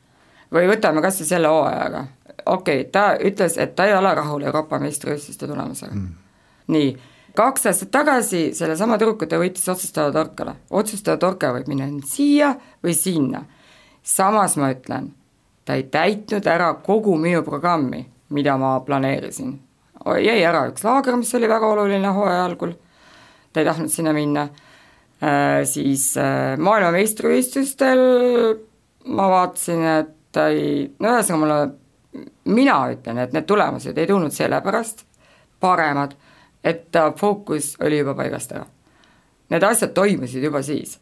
või võtame kas või selle hooajaga, okei okay,, ta ütles, et ta ei ole rahul Euroopa meistrivõistluste tulemusega. Mm.. nii, kaks aastat tagasi sellesama tüdruku ta võitis otsustava torkale, otsustava torke võib minna siia või sinna. samas ma ütlen, ta ei täitnud ära kogu minu programmi, mida ma planeerisin. jäi ära üks laager, mis oli väga oluline hooaja algul, ta ei tahtnud sinna minna siis äh, maailmameistrivõistlustel ma vaatasin, et ei, no ühesõnaga mulle, mina ütlen, et need tulemused ei tulnud sellepärast paremad, et fookus oli juba paigast ära. Need asjad toimusid juba siis.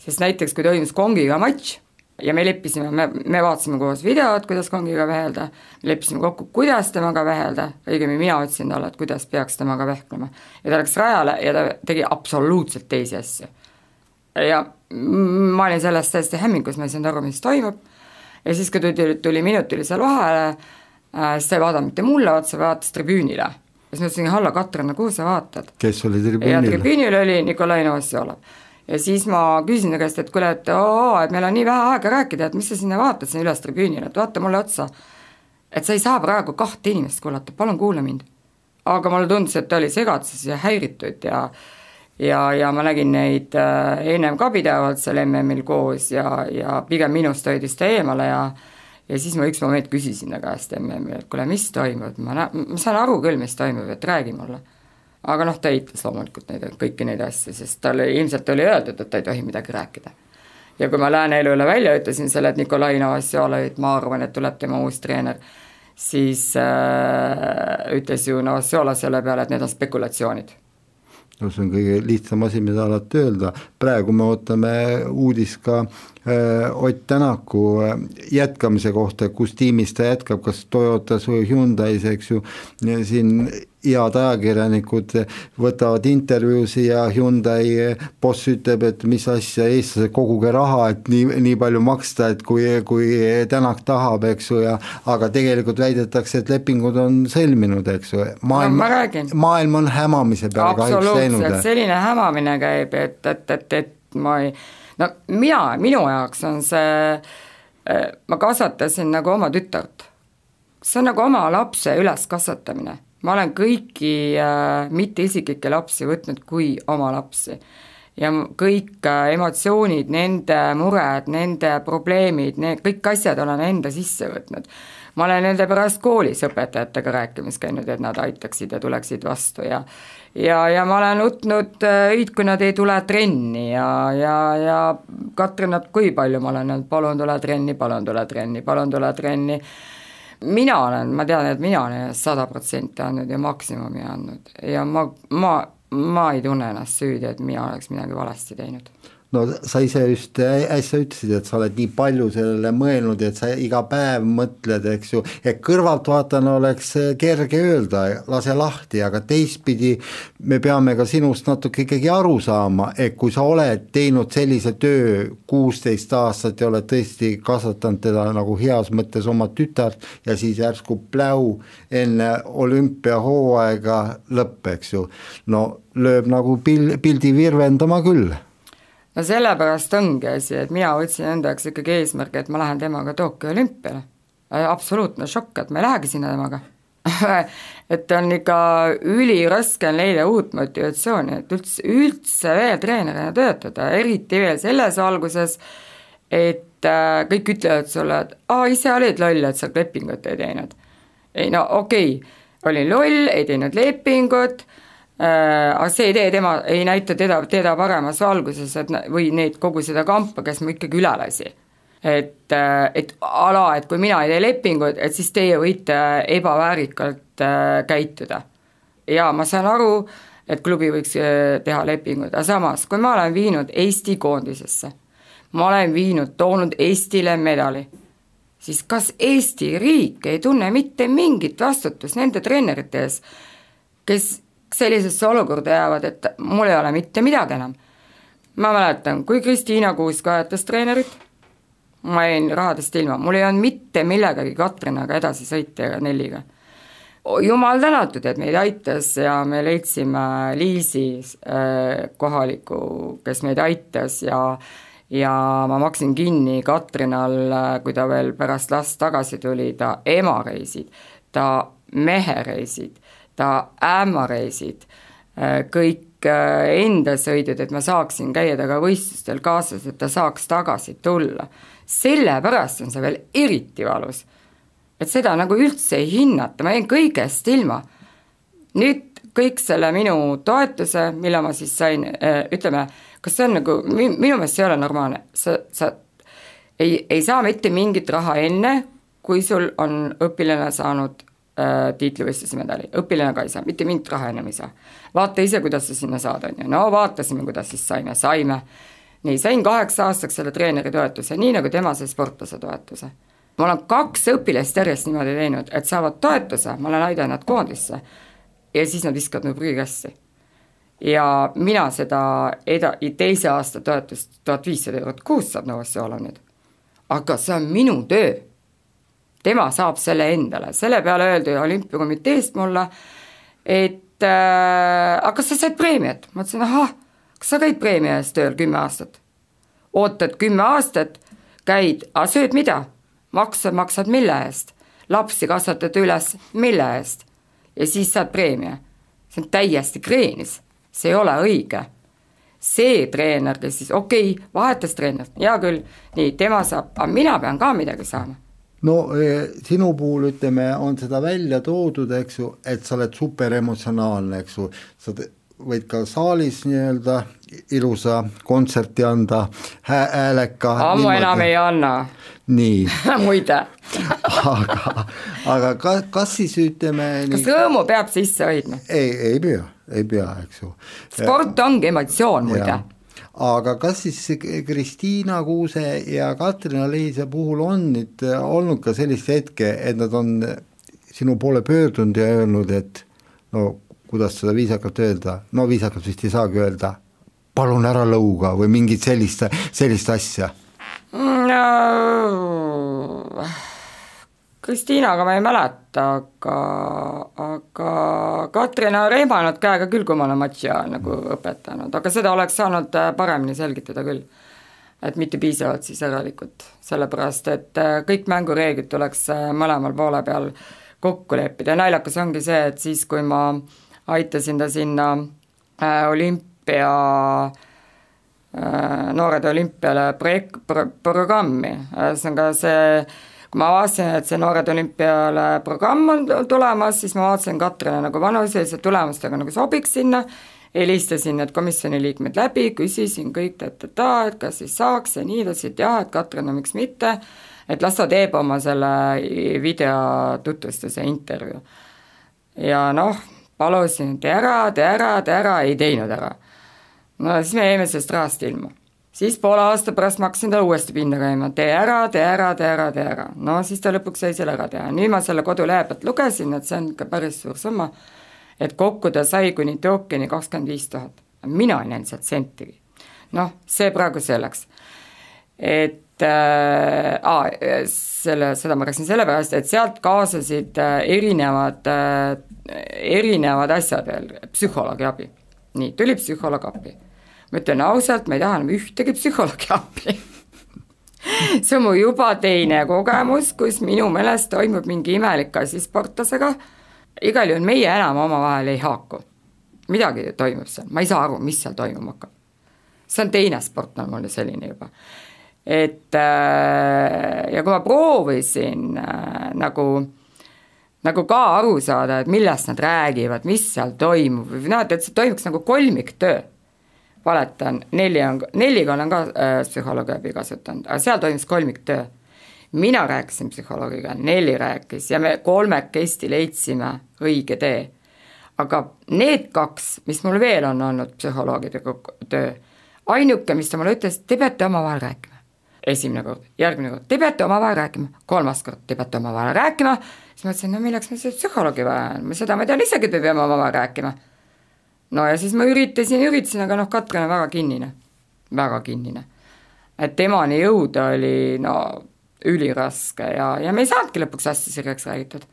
sest näiteks, kui toimus Kongiga matš ja me leppisime, me, me vaatasime koos videot, kuidas Kongiga vehelda, leppisime kokku, kuidas temaga vehelda, õigemini mina ütlesin talle, et kuidas peaks temaga vehklema. ja ta läks rajale ja ta tegi absoluutselt teisi asju. ja ma olin sellest täiesti hämmingus, ma ei saanud aru, mis toimub, ja siis, kui tuli, tuli minutilisele vahele äh,, siis ta ei vaadanud mitte mulle otsa, vaatas tribüünile. ja siis ma ütlesin, Halla Katrina, kuhu sa vaatad?
kes oli tribüünil?
ja tribüünil oli Nikolai Novosjolov ja siis ma küsisin ta käest, et kuule, et oo, et meil on nii vähe aega rääkida, et mis sa sinna vaatad sinna üles tribüünile, et vaata mulle otsa. et sa ei saa praegu kahte inimest kuulata, palun kuula mind. aga mulle tundus, et ta oli segaduses ja häiritud ja ja, ja ma nägin neid äh, ennem ka pidevalt seal MM-il koos ja, ja pigem minust hoidis ta eemale ja ja siis ma üks moment küsisin ta käest MM-il, et kuule, mis toimub, ma nä-, ma saan aru küll, mis toimub, et räägi mulle. Aga noh, ta eitas loomulikult neid, kõiki neid asju, sest talle ilmselt oli öeldud, et ta ei tohi midagi rääkida. ja kui ma Lääne Elule välja ütlesin selle, et Nikolai Novosjolovit, ma arvan, et tuleb tema uus treener, siis äh, ütles ju Novosjolov selle peale, et need on spekulatsioonid
no see on kõige lihtsam asi, mida alati öelda, praegu me ootame uudist ka äh, Ott Tänaku äh, jätkamise kohta, kus tiimis ta jätkab, kas Toyotas või Hyundai's, eks ju, siin head ajakirjanikud võtavad intervjuusid ja Hyundai boss ütleb, et mis asja, eestlased, koguge raha, et nii, nii palju maksta, et kui, kui Tänak tahab, eks ju, ja aga tegelikult väidetakse, et lepingud on sõlminud, eks ju, maailm no,, maailm on hämamise peale kahjuks läinud.
selline hämamine käib, et, et, et, et ma ei, no mina, minu jaoks on see, ma kasvatasin nagu oma tütart. see on nagu oma lapse üleskasvatamine ma olen kõiki äh, mitteisiklikke lapsi võtnud kui oma lapsi. ja kõik äh, emotsioonid, nende mured, nende probleemid, need kõik asjad olen enda sisse võtnud. ma olen nende pärast koolis õpetajatega rääkimas käinud, et nad aitaksid ja tuleksid vastu ja ja, ja ma olen nutnud äh, öid, kui nad ei tule trenni ja, ja, ja Katrin, kui palju ma olen öelnud, palun tule trenni, palun tule trenni, palun tule trenni mina olen, ma tean, et mina olen sada protsenti andnud ja maksimumi andnud. Ja ma, ma, ma ei tunne ennast süüdi, et mina oleks midagi valesti teinud
no sa ise just äsja ütlesid, et sa oled nii palju sellele mõelnud, et sa iga päev mõtled, eks ju, et kõrvaltvaatajana oleks kerge öelda, lase lahti, aga teistpidi me peame ka sinust natuke ikkagi aru saama, et kui sa oled teinud sellise töö kuusteist aastat ja oled tõesti kasvatanud teda nagu heas mõttes oma tütart ja siis järsku pläu enne olümpiahooaega lõpp, eks ju, no lööb nagu pil-, pildi virvendama küll
no sellepärast ongi asi, et mina võtsin enda jaoks ikkagi eesmärgi, et ma lähen temaga Tokyo olümpiale. absoluutne šokk, et ma ei lähegi sinna temaga et on ikka üliraske on leida uut motivatsiooni, et üldse, üldse veel treenerina töötada, eriti veel selles valguses, et äh, kõik ütlevad sulle, et aa, ise olid loll, et sa lepingut ei teinud. ei no okei okay,, olin loll, ei teinud lepingut Äh, aga see idee tema ei näita teda, teda paremas valguses, et või neid, kogu seda kampa, kes mu ikkagi üle lasi. et, äh, et ala, et kui mina ei tee lepingut, et siis teie võite ebaväärikalt äh, käituda. ja ma saan aru, et klubi võiks teha lepingut, aga samas, kui ma olen viinud Eesti koondisesse, ma olen viinud, toonud Eestile medali, siis kas Eesti riik ei tunne mitte mingit vastutust nende treenerite ees, kes sellisesse olukorda jäävad, et mul ei ole mitte midagi enam. ma mäletan, kui Kristiina Kuusk ajatas treenerit, ma jäin rahadest ilma, mul ei olnud mitte millegagi Katrinaga edasi sõita ega Nelliga. jumal tänatud, et meid aitas ja me leidsime Liisi äh, kohaliku, kes meid aitas ja ja ma maksin kinni Katrinal, kui ta veel pärast last tagasi tuli, ta ema reisid, ta mehe reisid ta ämmareisid, äh, kõik äh, enda sõidud, et ma saaksin käia temaga võistlustel kaasas, et ta saaks tagasi tulla. sellepärast on see veel eriti valus. et seda nagu üldse ei hinnata, ma jäin kõigest ilma. nüüd kõik selle minu toetuse, mille ma siis sain, äh, ütleme, kas see on nagu, minu meelest see ei ole normaalne, sa, sa ei, ei saa mitte mingit raha enne, kui sul on õpilane saanud äh, tiitlivõistluse medali, õpilane ka ei saa, mitte mingit raha enam ei saa. vaata ise, kuidas sa sinna saad, on ju, no vaatasime, kuidas siis saime, saime. nii, sain kaheks aastaks selle treeneri toetuse, nii nagu tema sai sportlase toetuse. ma olen kaks õpilast järjest niimoodi teinud, et saavad toetuse, ma olen aidanud nad koondisse ja siis nad viskavad mu prügikasti ja mina seda eda-, teise aasta toetust, tuhat viissada eurot kuus saab Novosjolov nüüd. aga see on minu töö tema saab selle endale, selle peale öeldi olümpiakomiteest mulle, et äh, aga kas sa said preemiat, ma ütlesin ahah, kas sa käid preemia eest tööl kümme aastat? ootad kümme aastat, käid, aga sööd mida? makse maksad mille eest? lapsi kasvatad üles mille eest? ja siis saad preemia. see on täiesti kreenis, see ei ole õige. see treener, kes siis okei okay,, vahetas treenerit, hea küll, nii, tema saab, aga mina pean ka midagi saama
no e, sinu puhul ütleme, on seda välja toodud, eks ju, et sa oled superemotsionaalne, eks ju, sa võid ka saalis nii-öelda ilusa kontserti anda hää, hääleka.
ammu enam ei anna.
nii
muide
aga, aga ka, kas siis ütleme
kas nii... rõõmu peab sisse hoidma?
ei, ei pea, ei pea, eks ju.
sport ongi emotsioon muide
aga kas siis Kristiina Kuuse ja Katrina Leise puhul on nüüd olnud ka sellist hetke, et nad on sinu poole pöördunud ja öelnud, et no kuidas seda viisakalt öelda, no viisakalt vist ei saagi öelda, palun ära lõuga või mingit sellist, sellist asja.
No,? Kristiinaga ma ei mäleta, aga, aga Katrin on reimanud käega küll, kui ma olen matši ajal nagu õpetanud, aga seda oleks saanud äh, paremini selgitada küll. et mitte piisavalt siis järelikult, sellepärast et äh, kõik mängureeglid tuleks äh, mõlemal poole peal kokku leppida ja naljakas ongi see, et siis, kui ma aitasin ta sinna olümpia noored olümpiale projekt pro,, programmi, ühesõnaga see kui ma vaatasin, et see Noored Olümpiale programm on tulemas, siis ma vaatasin Katrile nagu vanuselise tulemustega nagu sobiks sinna, helistasin need komisjoni liikmed läbi, küsisin kõik ta-ta-ta, et kas siis saaks ja nii, ütles, et jah, et Katrin, no miks mitte, et las ta teeb oma selle videotutvustuse intervjuu. ja noh, palusin, tee ära, tee ära, tee ära, ei teinud ära. no siis me jäime sellest rahast ilma siis poole aasta pärast ma hakkasin talle uuesti pinda käima, tee ära, tee ära, tee ära, tee ära. no siis ta lõpuks sai selle ära teha, nüüd ma selle kodulehe pealt lugesin, et see on ikka päris suur summa, et kokku ta sai kuni Tokyoni kakskümmend viis tuhat. mina ei näinud sealt sentigi. noh, see praegu selleks. et äh, selle, seda ma rääkisin sellepärast, et sealt kaasasid äh, erinevad äh,, erinevad asjad veel, psühholoogi abi. nii, tuli psühholoog appi ma ütlen ausalt, ma ei taha enam ühtegi psühholoogi appi see on mu juba teine kogemus, kus minu meelest toimub mingi imelik asi sportlasega, igal juhul meie enam omavahel ei haaku. midagi toimub seal, ma ei saa aru, mis seal toimuma hakkab. see on teine sportlane mul selline juba. et äh, ja kui ma proovisin äh, nagu nagu ka aru saada, et millest nad räägivad, mis seal toimub, või noh, et, see toimuks nagu kolmiktöö valetan, Nelli on, Nelliga olen ka äh, psühholoogi abi kasutanud, aga seal toimus kolmiktöö. mina rääkisin psühholoogiga, Nelli rääkis ja me kolmekesti leidsime õige tee. aga need kaks, mis mul veel on olnud psühholoogidega töö, ainuke, mis ta mulle ütles, te peate omavahel rääkima. esimene kord, järgmine kord, te peate omavahel rääkima, kolmas kord, te peate omavahel rääkima, siis ma ütlesin, no milleks meil seda psühholoogi vaja on, seda ma tean isegi, et me peame omavahel rääkima no ja siis ma üritasin, üritasin, aga noh, Katrin on väga kinnine, väga kinnine. et temani jõuda oli no üliraske ja, ja me ei saanudki lõpuks asja selgeks räägitud.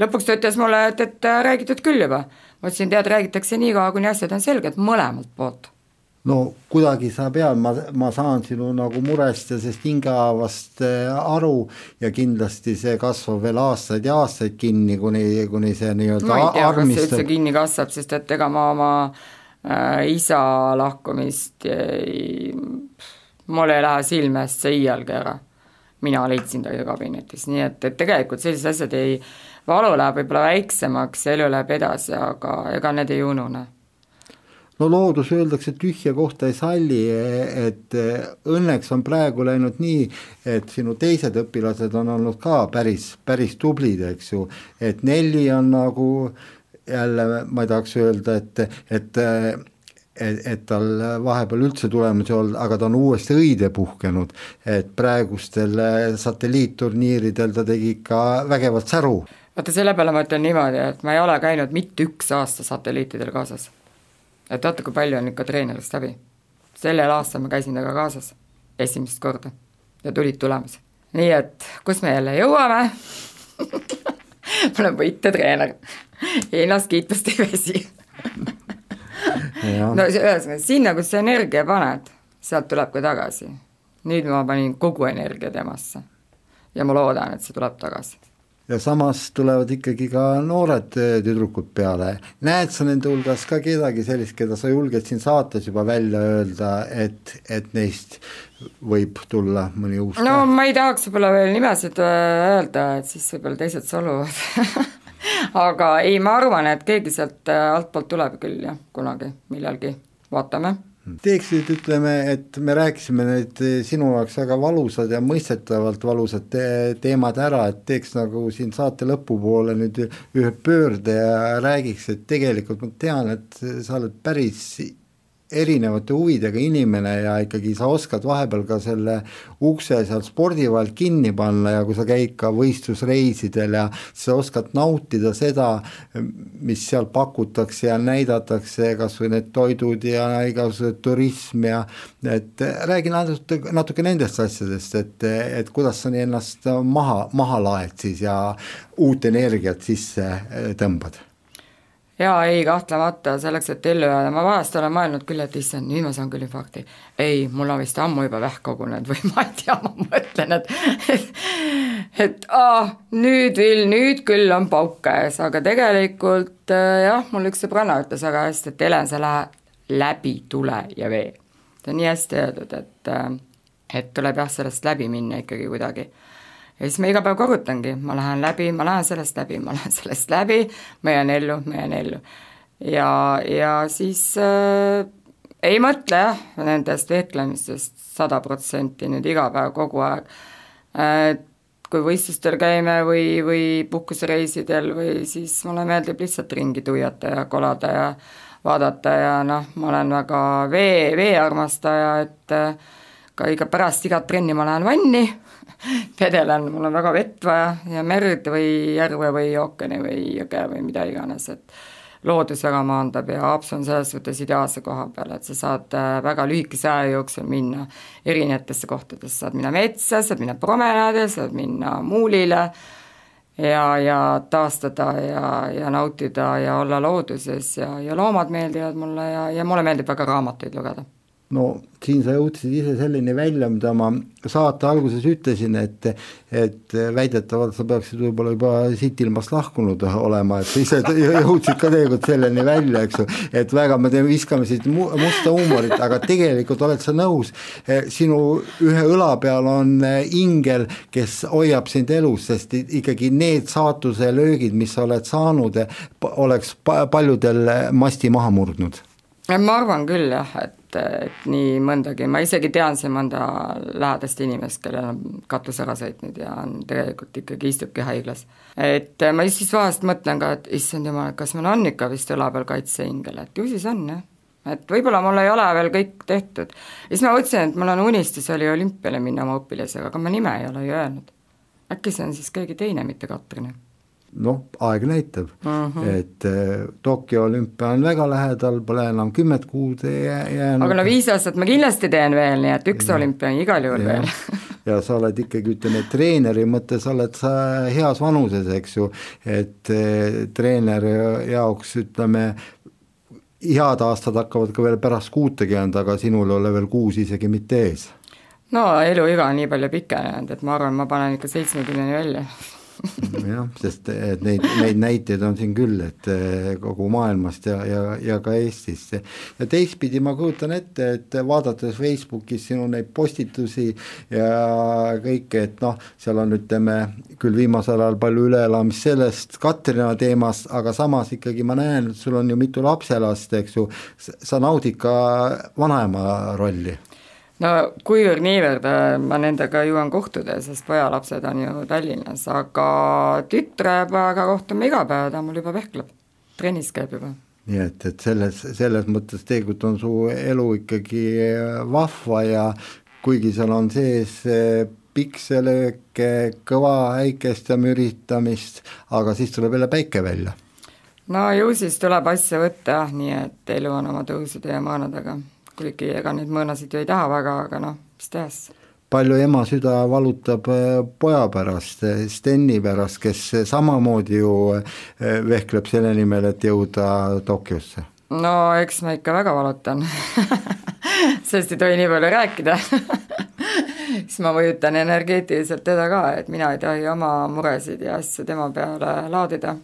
lõpuks ta ütles mulle, et, et räägitud küll juba. ma ütlesin, tead, räägitakse nii kaua, kuni asjad on selged mõlemalt poolt
no kuidagi sa pead, ma, ma saan sinu nagu murest ja sellest hingehaavast äh, aru ja kindlasti see kasvab veel aastaid ja aastaid kinni, kuni, kuni see nii-öelda
ma ei tea, kas see üldse kinni kasvab, sest et ega ma oma äh, isa lahkumist ei, mul ei lähe silme eest see iialgi ära. mina leidsin ta ju kabinetis, nii et, et tegelikult sellised asjad ei, valu läheb võib-olla väiksemaks ja elu läheb edasi, aga ega need ei unune
no loodus öeldakse, tühja kohta ei salli, et õnneks on praegu läinud nii, et sinu teised õpilased on olnud ka päris, päris tublid, eks ju, et Nelli on nagu jälle, ma ei tahaks öelda, et, et et, et tal vahepeal üldse tulemusi olnud, aga ta on uuesti õide puhkenud, et praegustel satelliitturniiridel ta tegi ikka vägevalt säru.
vaata, selle peale ma ütlen niimoodi, et ma ei ole käinud mitte üks aasta satelliitidel kaasas et vaata, kui palju on ikka treenerist abi. sellel aastal ma käisin temaga kaasas esimest korda ja tulid tulemused. nii et kus me jälle jõuame ma olen võitjatreener, ennast kiitust ei väsi no ühesõnaga, sinna, kus sa energia paned, sealt tuleb ka tagasi. nüüd ma panin kogu energia temasse ja ma loodan, et see tuleb tagasi.
Ja samas tulevad ikkagi ka noored tüdrukud peale, näed sa nende hulgas ka kedagi sellist, keda sa julged siin saates juba välja öelda, et, et neist võib tulla mõni uus
no täht? ma ei tahaks võib-olla veel nimesid öelda, et siis võib-olla teised solvuvad. Aga ei, ma arvan, et keegi sealt altpoolt tuleb küll jah, kunagi, millalgi, vaatame
teeks nüüd ütleme, et me rääkisime need sinu jaoks väga valusad ja mõistetavalt valusad te teemad ära, et teeks nagu siin saate lõpupoole nüüd ühe pöörde ja räägiks, et tegelikult ma tean, et sa oled päris erinevate huvidega inimene ja ikkagi sa oskad vahepeal ka selle ukse seal spordi vahel kinni panna ja kui sa käid ka võistlusreisidel ja sa oskad nautida seda, mis seal pakutakse ja näidatakse, kas või need toidud ja igasugused turism ja et räägi natuke, natuke nendest asjadest, et, et kuidas sa ennast maha, maha laed siis ja uut energiat sisse tõmbad
jaa, ei kahtlemata, selleks, et ellu jääda, ma vahest olen mõelnud küll, et issand, nüüd ma saan küll infarkti. ei, mul on vist ammu juba vähk kogunenud või ma ei tea, ma mõtlen, et et, et aa, nüüd Vill, nüüd küll on pauk käes, aga tegelikult äh, jah, mul üks sõbranna ütles väga hästi, et Helen, sa lähed läbi tule ja vee. see on nii hästi öeldud, et äh, et tuleb jah, sellest läbi minna ikkagi kuidagi ja siis ma iga päev korrutangi, ma lähen läbi, ma lähen sellest läbi, ma lähen sellest läbi, ma jään ellu, ma jään ellu. ja, ja siis äh, ei mõtle jah, nendest vehklemistest sada protsenti nüüd iga päev, kogu aeg äh,. kui võistlustel käime või, või puhkusereisidel või siis mulle meeldib lihtsalt ringi tuiata ja kolada ja vaadata ja noh, ma olen väga vee, veearmastaja, et äh, ka iga pärast igat trenni ma lähen vanni vedelen, mul on väga vett vaja ja merd või järve või ookeani või jõge või mida iganes, et loodus väga maandab ja Haapsalu on selles suhtes ideaalse koha peal, et sa saad äh, väga lühikese aja jooksul minna erinevatesse kohtadesse, saad minna metsa, saad minna promenaadile, saad minna muulile ja, ja taastada ja, ja nautida ja olla looduses ja, ja loomad meeldivad mulle ja, ja mulle meeldib väga raamatuid lugeda
no siin sa jõudsid ise selleni välja, mida ma saate alguses ütlesin, et et väidetavalt sa peaksid võib-olla juba siit ilmast lahkunud olema, et sa ise jõudsid ka tegelikult selleni välja, eks ju, et väga me teeme, viskame siit musta huumorit, aga tegelikult oled sa nõus, sinu ühe õla peal on ingel, kes hoiab sind elus, sest ikkagi need saatuselöögid, mis sa oled saanud, oleks paljudel masti maha murdnud.
Ma arvan küll jah, et et, et nii mõndagi, ma isegi tean siin mõnda lähedast inimest, kellel on katus ära sõitnud ja on tegelikult ikkagi istubki haiglas. et ma siis vahest mõtlen ka, et issand jumal, kas mul on ikka vist õla peal kaitseingel, et ju siis on jah et võib-olla mul ei ole veel kõik tehtud. ja siis ma mõtlesin, et mul on unistus oli olümpiale minna oma õpilasega, aga ma nime ei ole ju öelnud. äkki see on siis keegi teine, mitte Katrin
noh, aeg näitab mm, -hmm. et äh, Tokyo olümpia on väga lähedal, pole enam kümmet kuud jäänud.
aga no viis aastat ma kindlasti teen veel, nii et üks ja. olümpia on igal juhul ja. veel
ja sa oled ikkagi, ütleme, treeneri mõttes oled sa heas vanuses, eks ju, et äh, treeneri jaoks ütleme, head aastad hakkavad ka veel pärast kuutekümmet, aga sinul ei ole veel kuus isegi mitte ees.
no eluiga on nii palju pikenenud, et ma arvan, ma panen ikka seitsmekümneni välja
jah, sest et neid, neid näiteid on siin küll, et eh, kogu maailmast ja, ja, ja ka Eestist. ja teistpidi ma kujutan ette, et vaadates Facebookis sinu neid postitusi ja kõike, et noh, seal on, ütleme, küll viimasel ajal palju üleelamist sellest Katrina teemast, aga samas ikkagi ma näen, et sul on ju mitu lapselast, eks ju, sa naudid ka vanaema rolli
no kuivõrd-niivõrd äh, ma nendega jõuan kohtuda, sest pojalapsed on ju Tallinnas, aga tütrepojaga kohtume iga päev, ta mul juba vehkleb, trennis käib juba
nii et, et selles, selles mõttes tegelikult on su elu ikkagi vahva ja kuigi seal on sees pikselööke, kõva äikeste müritamist, aga siis tuleb jälle päike välja.
no ju siis tuleb asja võtta jah, nii et elu on oma tõusude ja maanadega kuigi ega neid mõõnasid ju ei taha väga, aga noh, mis teha siis
palju ema süda valutab äh, poja pärast, äh, Steni pärast, kes samamoodi ju äh, vehkleb selle nimel, et jõuda Tokyosse?
no eks ma ikka väga valutan sest ei tohi nii palju rääkida siis ma mõjutan energeetiliselt teda ka, et mina ei tohi oma muresid ja asju tema peale laadida.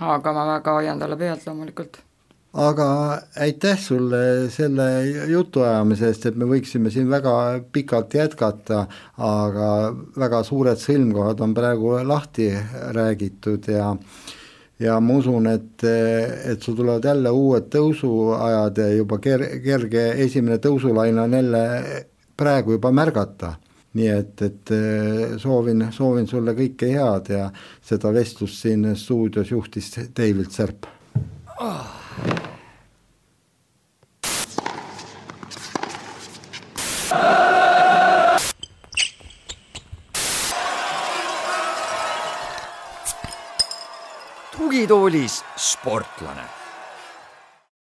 aga ma väga hoian talle pealt loomulikult
aga aitäh sulle selle jutuajamise eest, et me võiksime siin väga pikalt jätkata, aga väga suured sõlmkohad on praegu lahti räägitud ja ja ma usun, et, et sul tulevad jälle uued tõusuajad ja juba ker-, kerge esimene tõusulaine on jälle praegu juba märgata. nii et, et soovin, soovin sulle kõike head ja seda vestlust siin stuudios juhtis David Serp oh..
Tugitoolis sportlane